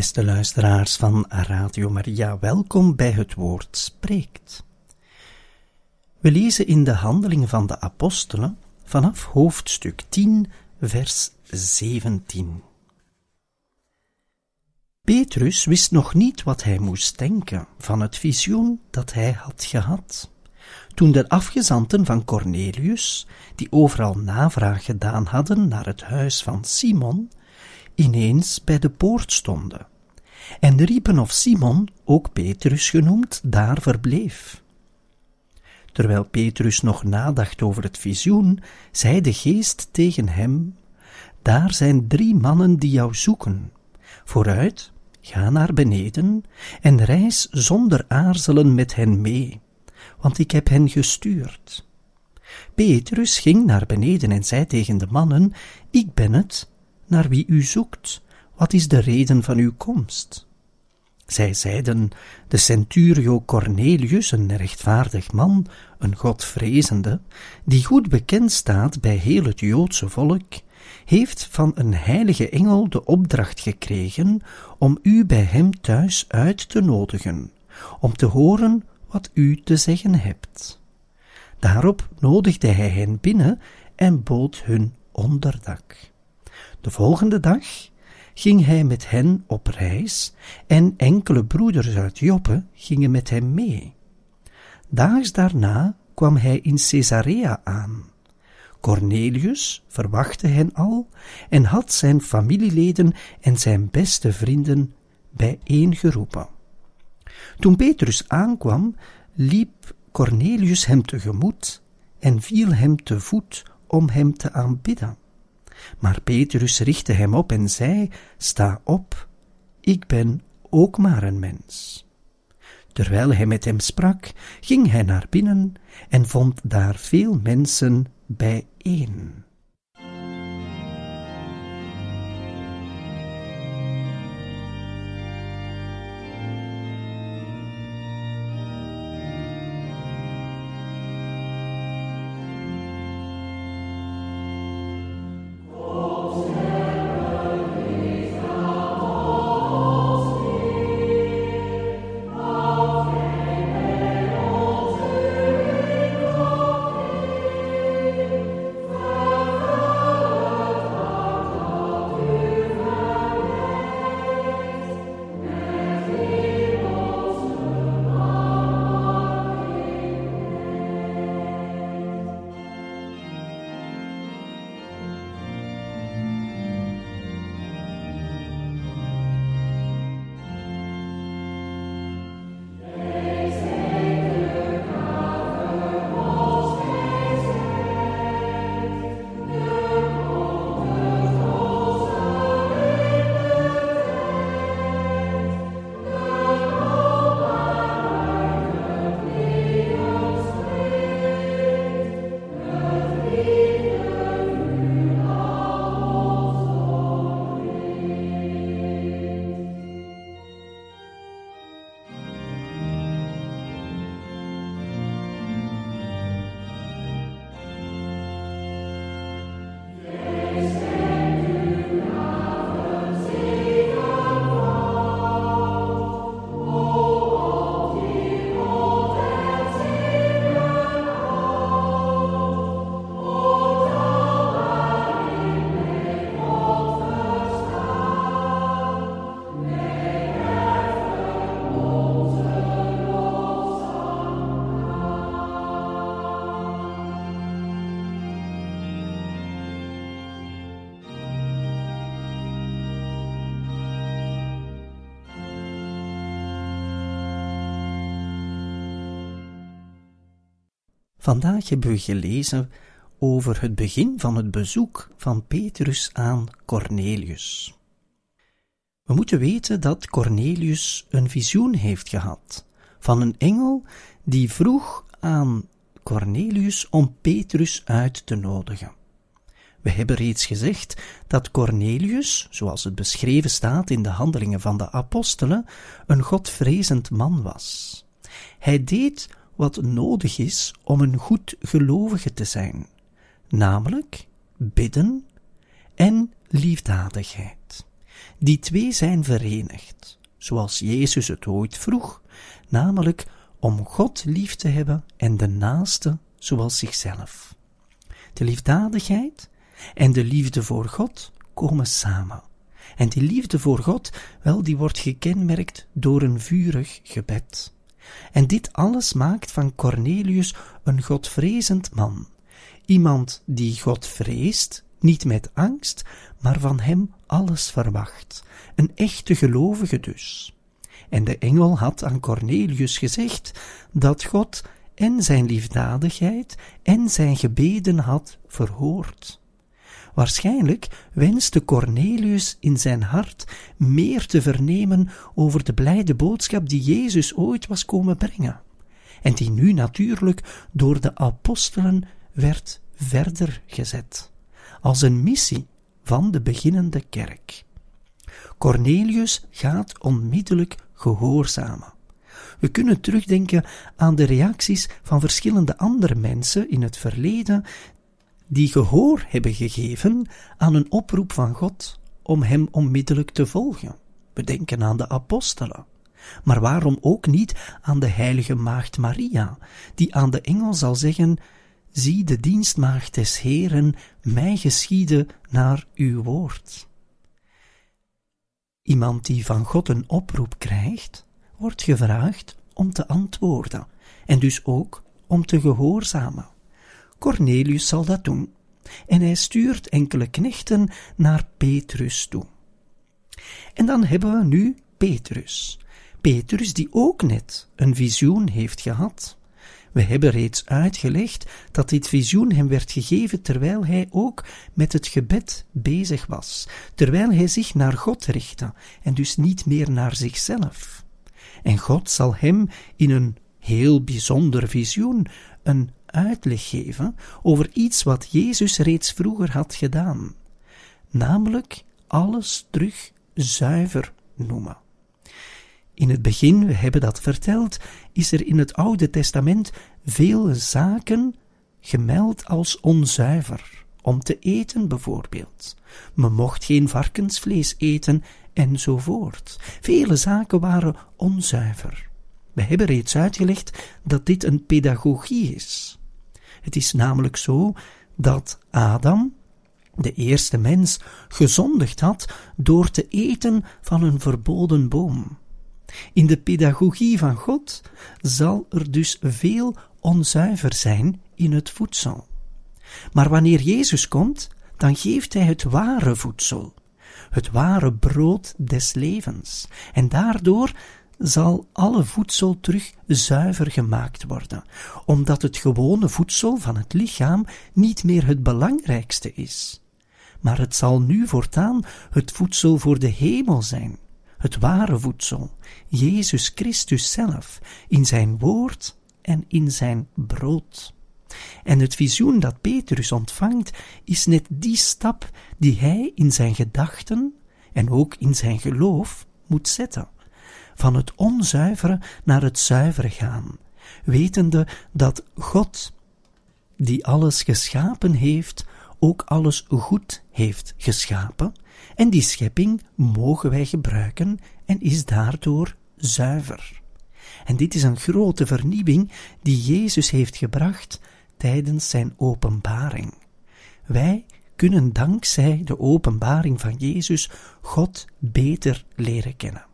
Beste luisteraars van Radio Maria, welkom bij het woord spreekt. We lezen in de Handelingen van de Apostelen vanaf hoofdstuk 10, vers 17. Petrus wist nog niet wat hij moest denken van het visioen dat hij had gehad. Toen de afgezanten van Cornelius, die overal navraag gedaan hadden naar het huis van Simon, ineens bij de poort stonden, en riepen of Simon, ook Petrus genoemd, daar verbleef. Terwijl Petrus nog nadacht over het visioen, zei de geest tegen hem, Daar zijn drie mannen die jou zoeken. Vooruit, ga naar beneden en reis zonder aarzelen met hen mee, want ik heb hen gestuurd. Petrus ging naar beneden en zei tegen de mannen, Ik ben het, naar wie u zoekt. Wat is de reden van uw komst? Zij zeiden, de centurio Cornelius, een rechtvaardig man, een godvrezende, die goed bekend staat bij heel het Joodse volk, heeft van een heilige engel de opdracht gekregen om u bij hem thuis uit te nodigen, om te horen wat u te zeggen hebt. Daarop nodigde hij hen binnen en bood hun onderdak. De volgende dag ging hij met hen op reis en enkele broeders uit Joppe gingen met hem mee. Daags daarna kwam hij in Caesarea aan. Cornelius verwachtte hen al en had zijn familieleden en zijn beste vrienden bijeengeroepen. Toen Petrus aankwam, liep Cornelius hem tegemoet en viel hem te voet om hem te aanbidden. Maar Petrus richtte hem op en zei: Sta op, ik ben ook maar een mens. Terwijl hij met hem sprak, ging hij naar binnen en vond daar veel mensen bijeen. Vandaag hebben we gelezen over het begin van het bezoek van Petrus aan Cornelius. We moeten weten dat Cornelius een visioen heeft gehad van een engel die vroeg aan Cornelius om Petrus uit te nodigen. We hebben reeds gezegd dat Cornelius, zoals het beschreven staat in de handelingen van de apostelen, een godvrezend man was. Hij deed wat nodig is om een goed gelovige te zijn, namelijk bidden en liefdadigheid. Die twee zijn verenigd, zoals Jezus het ooit vroeg, namelijk om God lief te hebben en de naaste zoals zichzelf. De liefdadigheid en de liefde voor God komen samen. En die liefde voor God, wel, die wordt gekenmerkt door een vurig gebed. En dit alles maakt van Cornelius een godvrezend man. Iemand die God vreest, niet met angst, maar van hem alles verwacht. Een echte gelovige dus. En de engel had aan Cornelius gezegd dat God en zijn liefdadigheid en zijn gebeden had verhoord. Waarschijnlijk wenste Cornelius in zijn hart meer te vernemen over de blijde boodschap die Jezus ooit was komen brengen, en die nu natuurlijk door de apostelen werd verder gezet, als een missie van de beginnende kerk. Cornelius gaat onmiddellijk gehoorzamen. We kunnen terugdenken aan de reacties van verschillende andere mensen in het verleden die gehoor hebben gegeven aan een oproep van God om hem onmiddellijk te volgen. We denken aan de apostelen. Maar waarom ook niet aan de heilige maagd Maria, die aan de engel zal zeggen, zie de dienstmaagd des Heeren, mij geschieden naar uw woord. Iemand die van God een oproep krijgt, wordt gevraagd om te antwoorden en dus ook om te gehoorzamen. Cornelius zal dat doen, en hij stuurt enkele knechten naar Petrus toe. En dan hebben we nu Petrus. Petrus die ook net een visioen heeft gehad. We hebben reeds uitgelegd dat dit visioen hem werd gegeven terwijl hij ook met het gebed bezig was, terwijl hij zich naar God richtte en dus niet meer naar zichzelf. En God zal hem in een heel bijzonder visioen een uitleg geven over iets wat Jezus reeds vroeger had gedaan, namelijk alles terug zuiver noemen. In het begin, we hebben dat verteld, is er in het Oude Testament veel zaken gemeld als onzuiver, om te eten bijvoorbeeld. Men mocht geen varkensvlees eten enzovoort. Vele zaken waren onzuiver. We hebben reeds uitgelegd dat dit een pedagogie is. Het is namelijk zo dat Adam, de eerste mens, gezondigd had door te eten van een verboden boom. In de pedagogie van God zal er dus veel onzuiver zijn in het voedsel. Maar wanneer Jezus komt, dan geeft hij het ware voedsel, het ware brood des levens, en daardoor zal alle voedsel terug zuiver gemaakt worden, omdat het gewone voedsel van het lichaam niet meer het belangrijkste is. Maar het zal nu voortaan het voedsel voor de hemel zijn, het ware voedsel, Jezus Christus zelf, in zijn woord en in zijn brood. En het visioen dat Petrus ontvangt, is net die stap die hij in zijn gedachten en ook in zijn geloof moet zetten van het onzuivere naar het zuivere gaan, wetende dat God, die alles geschapen heeft, ook alles goed heeft geschapen, en die schepping mogen wij gebruiken en is daardoor zuiver. En dit is een grote vernieuwing die Jezus heeft gebracht tijdens zijn openbaring. Wij kunnen dankzij de openbaring van Jezus God beter leren kennen.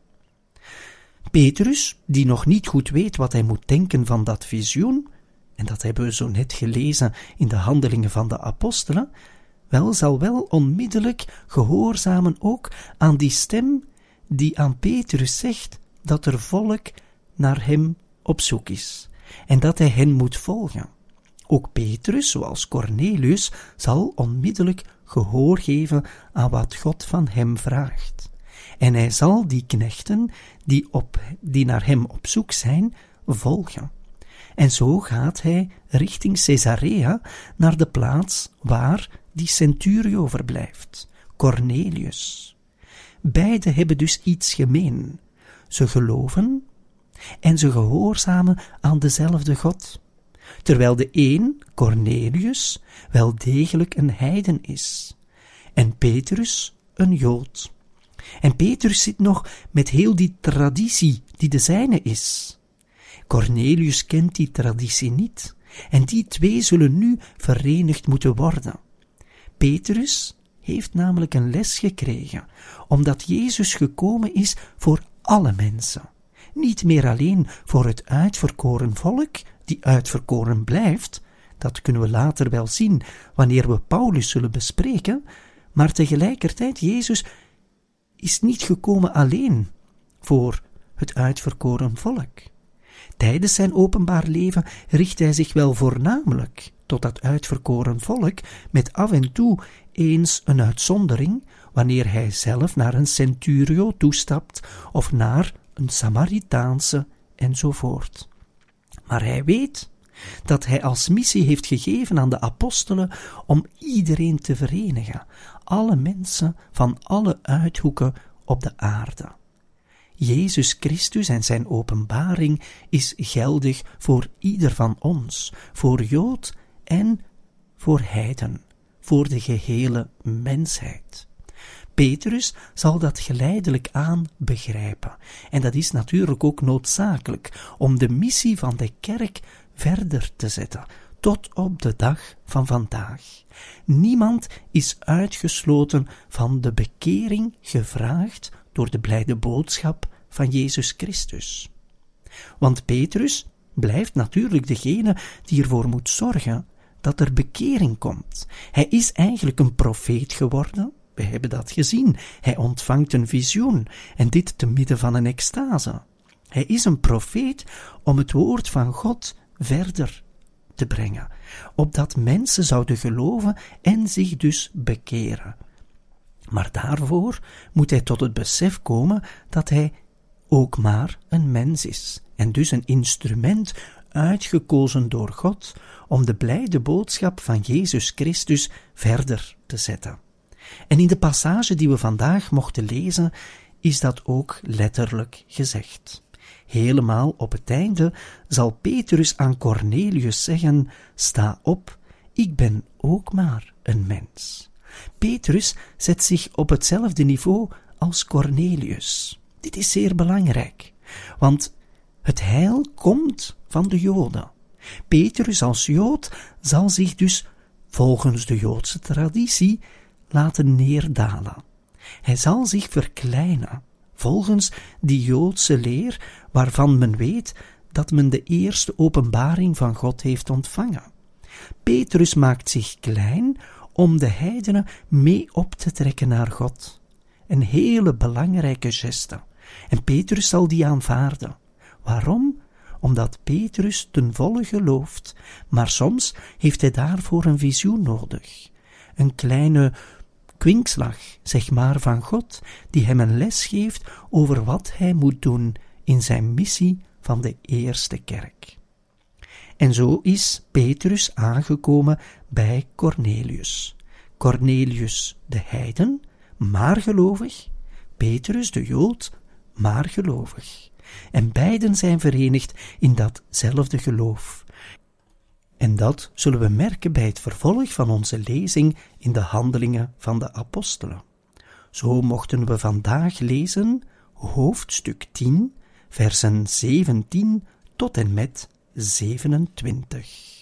Petrus, die nog niet goed weet wat hij moet denken van dat visioen, en dat hebben we zo net gelezen in de handelingen van de apostelen, wel zal wel onmiddellijk gehoorzamen ook aan die stem die aan Petrus zegt dat er volk naar hem op zoek is en dat hij hen moet volgen. Ook Petrus, zoals Cornelius, zal onmiddellijk gehoor geven aan wat God van hem vraagt. En hij zal die knechten, die, op, die naar hem op zoek zijn, volgen. En zo gaat hij richting Caesarea naar de plaats waar die centurio verblijft, Cornelius. Beiden hebben dus iets gemeen. Ze geloven en ze gehoorzamen aan dezelfde God, terwijl de een, Cornelius, wel degelijk een heiden is, en Petrus een Jood. En Petrus zit nog met heel die traditie die de zijne is. Cornelius kent die traditie niet, en die twee zullen nu verenigd moeten worden. Petrus heeft namelijk een les gekregen, omdat Jezus gekomen is voor alle mensen, niet meer alleen voor het uitverkoren volk, die uitverkoren blijft, dat kunnen we later wel zien wanneer we Paulus zullen bespreken, maar tegelijkertijd Jezus is niet gekomen alleen voor het uitverkoren volk. Tijdens zijn openbaar leven richt hij zich wel voornamelijk tot dat uitverkoren volk, met af en toe eens een uitzondering, wanneer hij zelf naar een centurio toestapt of naar een Samaritaanse enzovoort. Maar hij weet dat hij als missie heeft gegeven aan de apostelen om iedereen te verenigen, alle mensen van alle uithoeken op de aarde. Jezus Christus en zijn openbaring is geldig voor ieder van ons, voor Jood en voor heiden, voor de gehele mensheid. Petrus zal dat geleidelijk aan begrijpen. En dat is natuurlijk ook noodzakelijk om de missie van de kerk verder te zetten, tot op de dag van vandaag. Niemand is uitgesloten van de bekering gevraagd door de blijde boodschap van Jezus Christus. Want Petrus blijft natuurlijk degene die ervoor moet zorgen dat er bekering komt. Hij is eigenlijk een profeet geworden. We hebben dat gezien. Hij ontvangt een visioen en dit te midden van een extase. Hij is een profeet om het woord van God verder te brengen, opdat mensen zouden geloven en zich dus bekeren. Maar daarvoor moet hij tot het besef komen dat hij ook maar een mens is, en dus een instrument uitgekozen door God om de blijde boodschap van Jezus Christus verder te zetten. En in de passage die we vandaag mochten lezen, is dat ook letterlijk gezegd. Helemaal op het einde zal Petrus aan Cornelius zeggen: Sta op, ik ben ook maar een mens. Petrus zet zich op hetzelfde niveau als Cornelius. Dit is zeer belangrijk, want het heil komt van de Joden. Petrus als Jood zal zich dus volgens de Joodse traditie laten neerdalen. Hij zal zich verkleinen, volgens die Joodse leer waarvan men weet dat men de eerste openbaring van God heeft ontvangen. Petrus maakt zich klein om de heidenen mee op te trekken naar God. Een hele belangrijke geste. En Petrus zal die aanvaarden. Waarom? Omdat Petrus ten volle gelooft, maar soms heeft hij daarvoor een visioen nodig. Een kleine kwinkslag, zeg maar, van God, die hem een les geeft over wat hij moet doen in zijn missie van de eerste kerk. En zo is Petrus aangekomen bij Cornelius. Cornelius de heiden, maar gelovig, Petrus de Jood, maar gelovig. En beiden zijn verenigd in datzelfde geloof. En dat zullen we merken bij het vervolg van onze lezing in de handelingen van de apostelen. Zo mochten we vandaag lezen hoofdstuk 10, versen 17 tot en met 27.